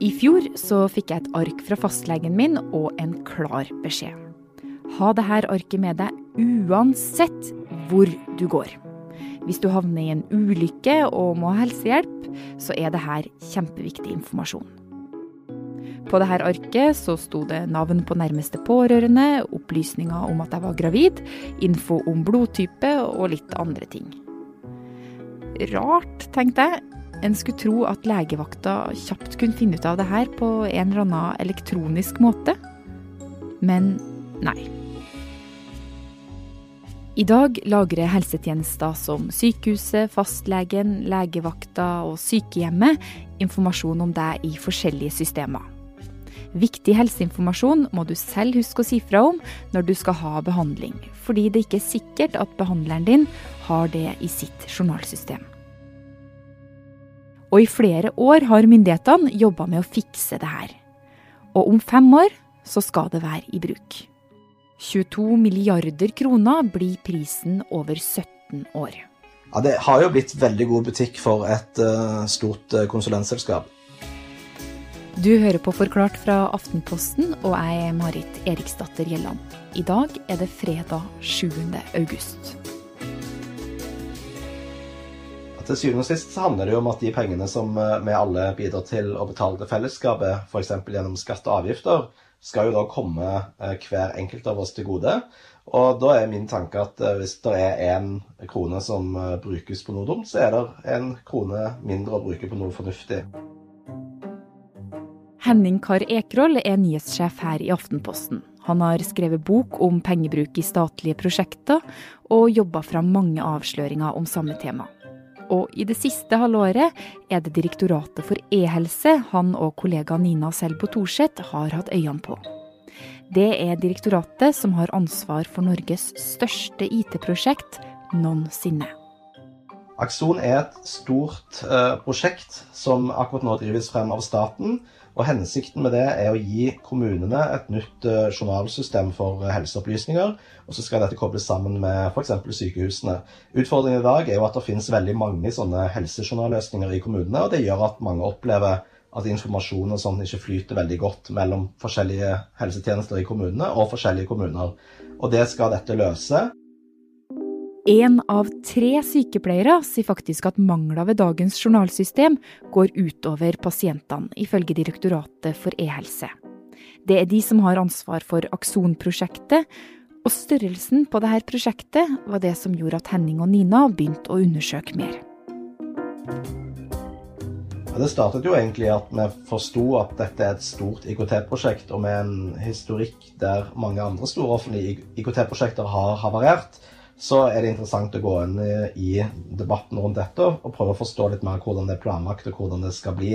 I fjor så fikk jeg et ark fra fastlegen min og en klar beskjed. Ha dette arket med deg uansett hvor du går. Hvis du havner i en ulykke og må ha helsehjelp, så er dette kjempeviktig informasjon. På dette arket så sto det navn på nærmeste pårørende, opplysninger om at jeg var gravid, info om blodtype og litt andre ting. Rart, tenkte jeg. En skulle tro at legevakta kjapt kunne finne ut av det her på en eller annen elektronisk måte. Men nei. I dag lagrer helsetjenester som sykehuset, fastlegen, legevakta og sykehjemmet informasjon om deg i forskjellige systemer. Viktig helseinformasjon må du selv huske å si fra om når du skal ha behandling, fordi det ikke er sikkert at behandleren din har det i sitt journalsystem. Og i flere år har myndighetene jobba med å fikse det her. Og om fem år så skal det være i bruk. 22 milliarder kroner blir prisen over 17 år. Ja, Det har jo blitt veldig god butikk for et uh, stort uh, konsulentselskap. Du hører på Forklart fra Aftenposten, og jeg er Marit Eriksdatter Gjelland. I dag er det fredag 7. august. Til syvende og sist så handler det jo om at de pengene som eh, vi alle bidrar til å betale til fellesskapet, f.eks. gjennom skatt og avgifter, skal jo da komme eh, hver enkelt av oss til gode. Og da er min tanke at eh, hvis det er én krone som brukes på noe dumt, så er det en krone mindre å bruke på noe fornuftig. Henning Kar Ekroll er nyhetssjef her i Aftenposten. Han har skrevet bok om pengebruk i statlige prosjekter, og jobba fram mange avsløringer om samme tema. Og i det siste halvåret er det Direktoratet for e-helse han og kollega Nina Selbo Thorseth har hatt øynene på. Det er direktoratet som har ansvar for Norges største IT-prosjekt noensinne. Akson er et stort uh, prosjekt som akkurat nå drives frem av staten og Hensikten med det er å gi kommunene et nytt eh, journalsystem for eh, helseopplysninger. Og så skal dette kobles sammen med f.eks. sykehusene. Utfordringen i dag er jo at det finnes veldig mange sånne helsejournalløsninger i kommunene. Og det gjør at mange opplever at informasjon og sånn ikke flyter veldig godt mellom forskjellige helsetjenester i kommunene og forskjellige kommuner. Og det skal dette løse. Én av tre sykepleiere sier faktisk at mangler ved dagens journalsystem går utover pasientene, ifølge Direktoratet for e-helse. Det er de som har ansvar for Akson-prosjektet, og størrelsen på dette prosjektet var det som gjorde at Henning og Nina begynte å undersøke mer. Det startet jo egentlig at vi forsto at dette er et stort IKT-prosjekt, og med en historikk der mange andre store offentlige IKT-prosjekter har havarert så er det interessant å gå inn i debatten rundt dette og prøve å forstå litt mer hvordan det er planlagt og hvordan det skal bli.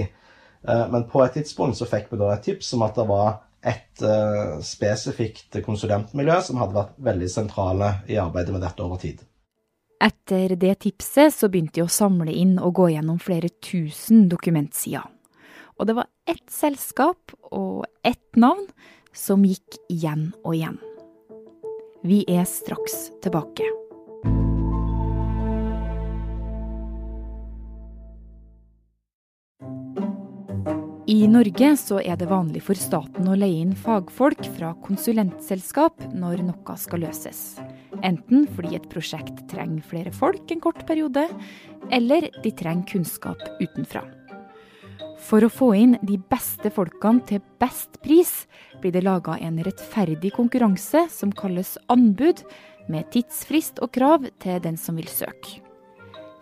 Eh, men på et tidspunkt så fikk vi da et tips om at det var et uh, spesifikt konsulentmiljø som hadde vært veldig sentrale i arbeidet med dette over tid. Etter det tipset så begynte de å samle inn og gå gjennom flere tusen dokumentsider. Og det var ett selskap og ett navn som gikk igjen og igjen. Vi er straks tilbake. I Norge så er det vanlig for staten å leie inn fagfolk fra konsulentselskap når noe skal løses. Enten fordi et prosjekt trenger flere folk en kort periode, eller de trenger kunnskap utenfra. For å få inn de beste folkene til best pris, blir det laga en rettferdig konkurranse som kalles anbud, med tidsfrist og krav til den som vil søke.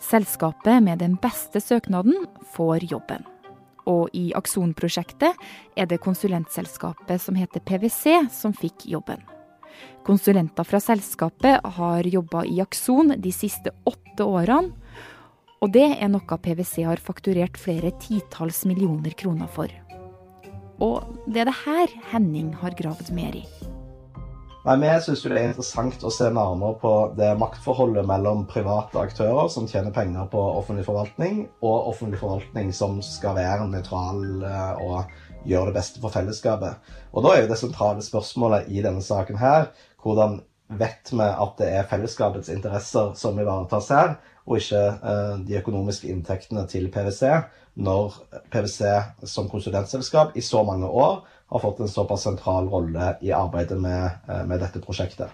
Selskapet med den beste søknaden får jobben. Og i Akson-prosjektet er det konsulentselskapet som heter PwC som fikk jobben. Konsulenter fra selskapet har jobba i Akson de siste åtte årene, og det er noe PwC har fakturert flere titalls millioner kroner for. Og det er det her Henning har gravd mer i. Nei, Vi syns det er interessant å se nærmere på det maktforholdet mellom private aktører som tjener penger på offentlig forvaltning, og offentlig forvaltning som skal være nøytral eh, og gjøre det beste for fellesskapet. Og Da er jo det sentrale spørsmålet i denne saken her hvordan vet vi at det er fellesskapets interesser som ivaretas her, og ikke eh, de økonomiske inntektene til PwC når PwC som konsulentselskap i så mange år har fått en såpass sentral rolle i arbeidet med, eh, med dette prosjektet.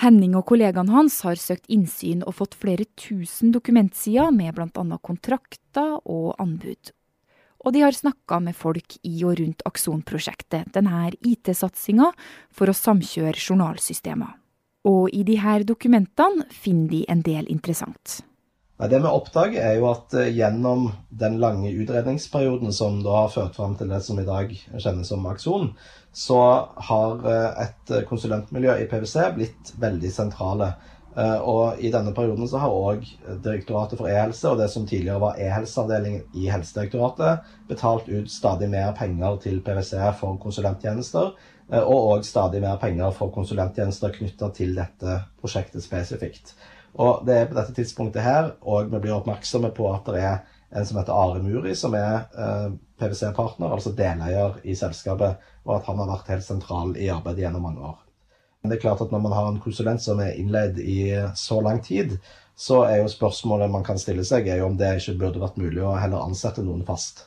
Henning og kollegaene hans har søkt innsyn og fått flere tusen dokumentsider med bl.a. kontrakter og anbud. Og de har snakka med folk i og rundt Akson-prosjektet, denne IT-satsinga for å samkjøre journalsystemer. Og i her dokumentene finner de en del interessant. Det vi oppdager, er jo at eh, gjennom den lange utredningsperioden som da har ført fram til det som i dag kjennes som Akson, så har eh, et konsulentmiljø i PwC blitt veldig sentrale. Eh, og i denne perioden så har òg Direktoratet for e-helse og det som tidligere var e-helseavdelingen i Helsedirektoratet, betalt ut stadig mer penger til PwC for konsulenttjenester, og òg stadig mer penger for konsulenttjenester knytta til dette prosjektet spesifikt. Og det er på dette tidspunktet her, og vi blir oppmerksomme på at det er en som heter Are Muri, som er eh, PwC-partner, altså deleier i selskapet, og at han har vært helt sentral i arbeidet gjennom mange år. Men det er klart at Når man har en konsulent som er innleid i så lang tid, så er jo spørsmålet man kan stille seg, er jo om det ikke burde vært mulig å heller ansette noen fast.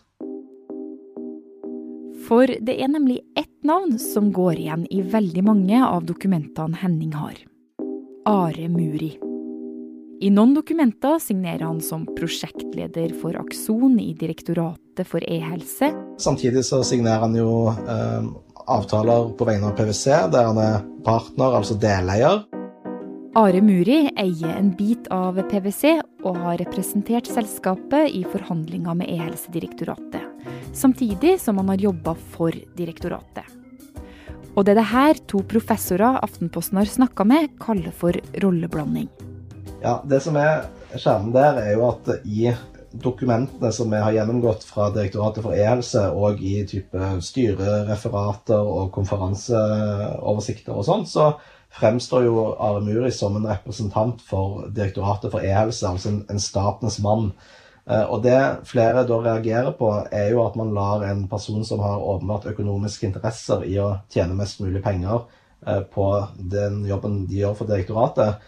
For det er nemlig ett navn som går igjen i veldig mange av dokumentene Henning har. Are Muri. I noen dokumenter signerer han som prosjektleder for Akson i Direktoratet for e-helse. Samtidig så signerer han jo eh, avtaler på vegne av PwC, der han er partner, altså deleier. Are Muri eier en bit av PwC og har representert selskapet i forhandlinger med e-helsedirektoratet, samtidig som han har jobba for direktoratet. Og det er det her to professorer Aftenposten har snakka med, kaller for rolleblanding. Ja, Det som er kjernen der, er jo at i dokumentene som vi har gjennomgått fra Direktoratet for e-helse, og i type styrereferater og konferanseoversikter og sånn, så fremstår jo Are Muri som en representant for Direktoratet for e-helse, altså en, en statens mann. Eh, og det flere da reagerer på, er jo at man lar en person som har åpenbart økonomiske interesser i å tjene mest mulig penger eh, på den jobben de gjør for direktoratet,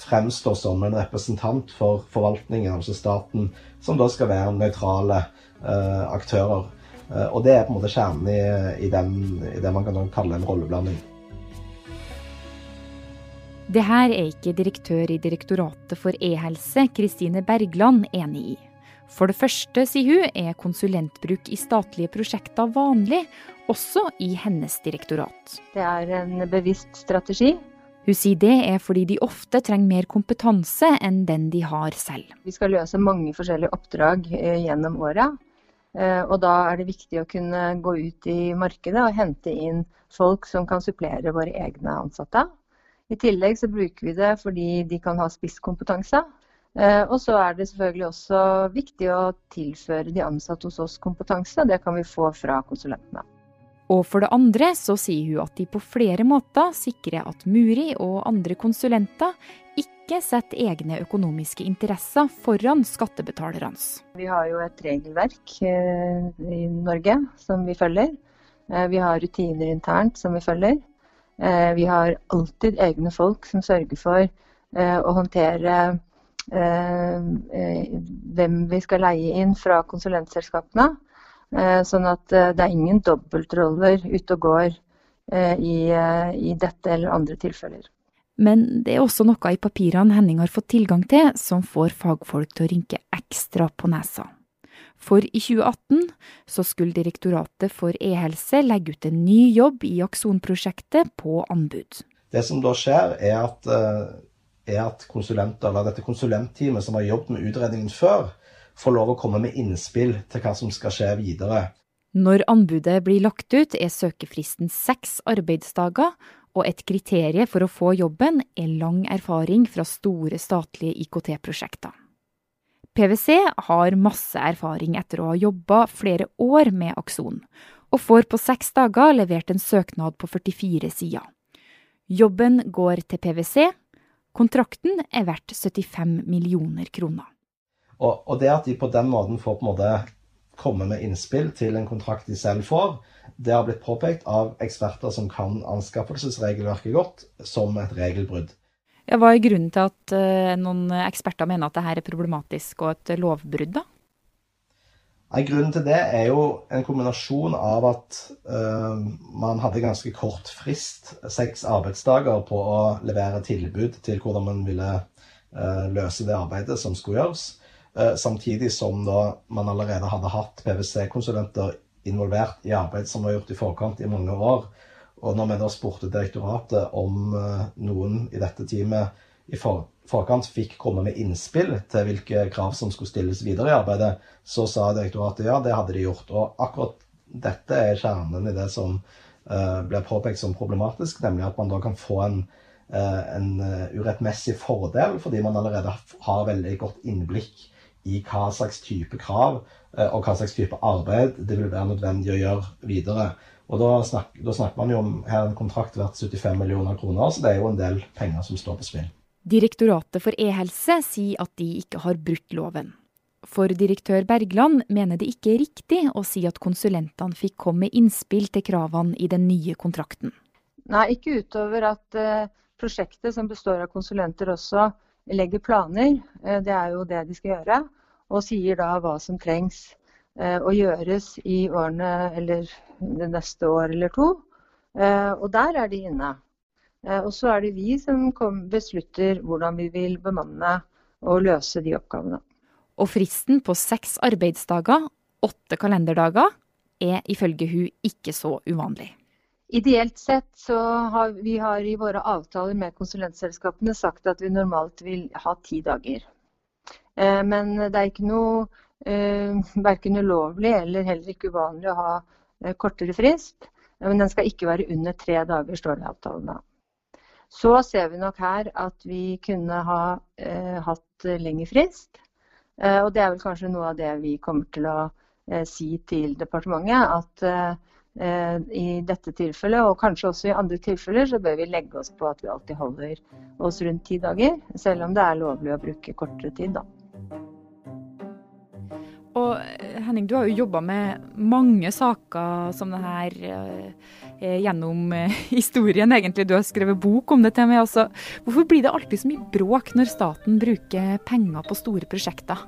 fremstår som en representant for forvaltningen, altså staten, som da skal være nøytrale uh, aktører. Uh, og det er på en måte kjernen i, i, den, i det man kan kalle en rolleblanding. Det her er ikke direktør i Direktoratet for e-helse, Kristine Bergland, enig i. For det første, sier hun, er konsulentbruk i statlige prosjekter vanlig, også i hennes direktorat. Det er en bevisst strategi hun sier det er fordi de ofte trenger mer kompetanse enn den de har selv. Vi skal løse mange forskjellige oppdrag eh, gjennom året. Eh, og da er det viktig å kunne gå ut i markedet og hente inn folk som kan supplere våre egne ansatte. I tillegg så bruker vi det fordi de kan ha spisskompetanse. Eh, og så er det selvfølgelig også viktig å tilføre de ansatte hos oss kompetanse. Det kan vi få fra konsulentene. Og for det andre så sier hun at de på flere måter sikrer at Muri og andre konsulenter ikke setter egne økonomiske interesser foran skattebetalernes. Vi har jo et regelverk eh, i Norge som vi følger. Eh, vi har rutiner internt som vi følger. Eh, vi har alltid egne folk som sørger for å håndtere hvem vi skal leie inn fra konsulentselskapene. Eh, sånn at eh, det er ingen dobbeltroller ute og går eh, i, i dette eller andre tilfeller. Men det er også noe i papirene Henning har fått tilgang til som får fagfolk til å rynke ekstra på nesa. For i 2018 så skulle Direktoratet for e-helse legge ut en ny jobb i Akson-prosjektet på anbud. Det som da skjer, er at, er at konsulenter, eller dette konsulentteamet som har jobbet med utredningen før, få lov å komme med innspill til hva som skal skje videre. Når anbudet blir lagt ut, er søkefristen seks arbeidsdager, og et kriterium for å få jobben er lang erfaring fra store statlige IKT-prosjekter. PwC har masse erfaring etter å ha jobba flere år med Akson, og får på seks dager levert en søknad på 44 sider. Jobben går til PwC. Kontrakten er verdt 75 millioner kroner. Og, og, det at de på den måten får på en måte komme med innspill til en kontrakt de selv får, det har blitt påpekt av eksperter som kan anskaffelsesregelverket godt, som et regelbrudd. Ja, hva er grunnen til at uh, noen eksperter mener at dette er problematisk og et lovbrudd, da? Grunnen til det er jo en kombinasjon av at uh, man hadde ganske kort frist, seks arbeidsdager, på å levere tilbud til hvordan man ville uh, løse det arbeidet som skulle gjøres. Uh, samtidig som da man allerede hadde hatt PwC-konsulenter involvert i arbeid som var gjort i forkant i mange år. Og når vi da spurte direktoratet om noen i dette teamet i for, forkant fikk komme med innspill til hvilke krav som skulle stilles videre i arbeidet, så sa direktoratet ja, det hadde de gjort. Og akkurat dette er kjernen i det som ble blir påpekt som problematisk, nemlig at man da kan få en, en urettmessig fordel fordi man allerede har veldig godt innblikk i hva slags type krav og hva slags type arbeid det vil være nødvendig å gjøre videre. Og da, snak, da snakker man jo om her en kontrakt verdt 75 millioner kroner, så det er jo en del penger som står på spill. Direktoratet for e-helse sier at de ikke har brutt loven. For direktør Bergland mener det ikke er riktig å si at konsulentene fikk komme med innspill til kravene i den nye kontrakten. Nei, ikke utover at uh, prosjektet, som består av konsulenter, også legger planer. Uh, det er jo det de skal gjøre. Og sier da hva som trengs å gjøres i årene eller det neste år eller to. Og der er de inne. Eh, og så er det vi som beslutter hvordan vi vil bemanne og løse de oppgavene. Og fristen på seks arbeidsdager, åtte kalenderdager, er ifølge hun ikke så uvanlig. Ideelt sett så har vi har i våre avtaler med konsulentselskapene sagt at vi normalt vil ha ti dager. Eh, men det er ikke noe eh, verken ulovlig eller heller ikke uvanlig å ha kortere frist. Men den skal ikke være under tre dager, står det i avtalen da. Så ser vi nok her at vi kunne ha eh, hatt lengre frist. Eh, og det er vel kanskje noe av det vi kommer til å eh, si til departementet. At eh, i dette tilfellet, og kanskje også i andre tilfeller, så bør vi legge oss på at vi alltid holder oss rundt ti dager. Selv om det er lovlig å bruke kortere tid, da. Og eh, Henning, du har jo jobba med mange saker som det her eh, gjennom eh, historien, egentlig. Du har skrevet bok om det til meg også. Hvorfor blir det alltid så mye bråk når staten bruker penger på store prosjekter?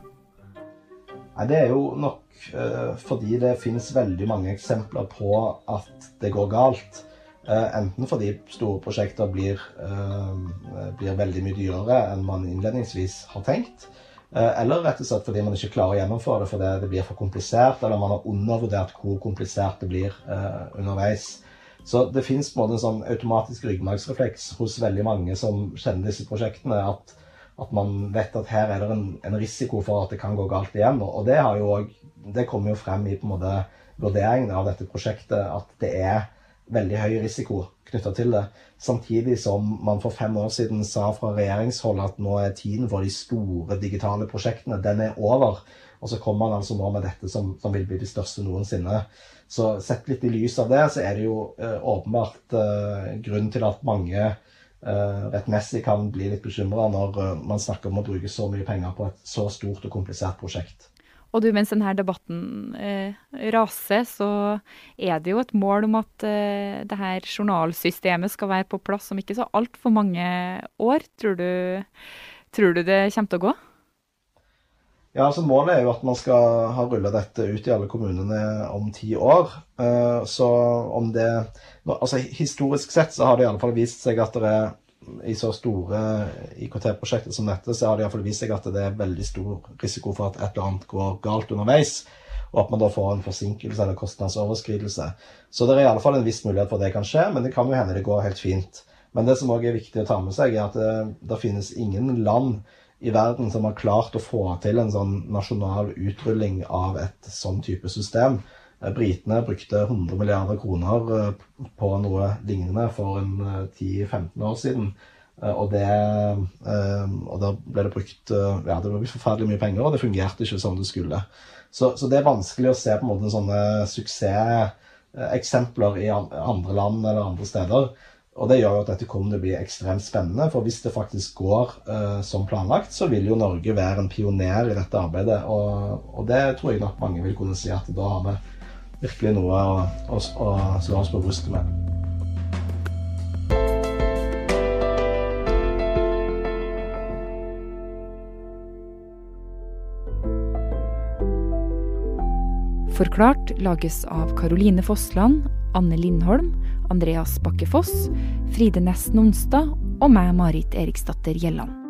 Nei, Det er jo nok eh, fordi det finnes veldig mange eksempler på at det går galt. Eh, enten fordi store prosjekter blir, eh, blir veldig mye dyrere enn man innledningsvis har tenkt Eh, eller rett og slett fordi man ikke klarer å gjennomføre det fordi det blir for komplisert, eller man har undervurdert hvor komplisert det blir uh, underveis. Så det fins en sånn automatisk ryggmargsrefleks hos veldig mange som kjenner disse prosjektene, at, at man vet at her er det en, en, risiko for at det kan gå galt igjen. Og det, også, det kommer jo frem i på en måte vurderingen av dette prosjektet, at det er veldig høy risiko knytta til det. Samtidig som man for fem år siden sa fra regjeringshold at nå er tiden for de store digitale prosjektene den er over. Og så kommer man altså nå med dette som, som vil bli de største noensinne. Så sett litt i lys av det, så er det jo eh, åpenbart eh, grunn til at mange rettmessig kan bli litt bekymra når man snakker om å bruke så mye penger på et så stort og komplisert prosjekt. Og du, mens denne debatten eh, raser, så er det jo et mål om at eh, det her journalsystemet skal være på plass om ikke så altfor mange år. Tror du, tror du det kommer til å gå? Ja, altså Målet er jo at man skal ha rulla dette ut i alle kommunene om ti år. Eh, så om det altså Historisk sett så har det i alle fall vist seg at det er i så store IKT-prosjekter som dette, så har det iallfall vist seg at det er veldig stor risiko for at et eller annet går galt underveis. Og at man da får en forsinkelse eller kostnadsoverskridelse. Så det er i alle fall en viss mulighet for at det kan skje, men det kan jo hende det går helt fint. Men det som òg er viktig å ta med seg, er at det, eh, det finnes ingen land i verden som har klart å få til en sånn nasjonal utrulling av et sånn type system. Eh, britene brukte 100 milliarder kroner eh, på noe lignende for en 10-15 eh, år siden. Og, det, og da ble det brukt ja, det ble forferdelig mye penger, og det fungerte ikke som det skulle. Så, så det er vanskelig å se på en måte sånne suksesseksempler i andre land eller andre steder. Og det gjør jo at dette kommer til å bli ekstremt spennende. For hvis det faktisk går uh, som planlagt, så vil jo Norge være en pioner i dette arbeidet. Og, og det tror jeg nok mange vil kunne si at da har vi virkelig noe å, å, å slå oss på brystet med. Forklart lages av Karoline Fossland, Anne Lindholm, Andreas Bakke Foss, Fride Næss Nonstad og meg, Marit Eriksdatter Gjelland.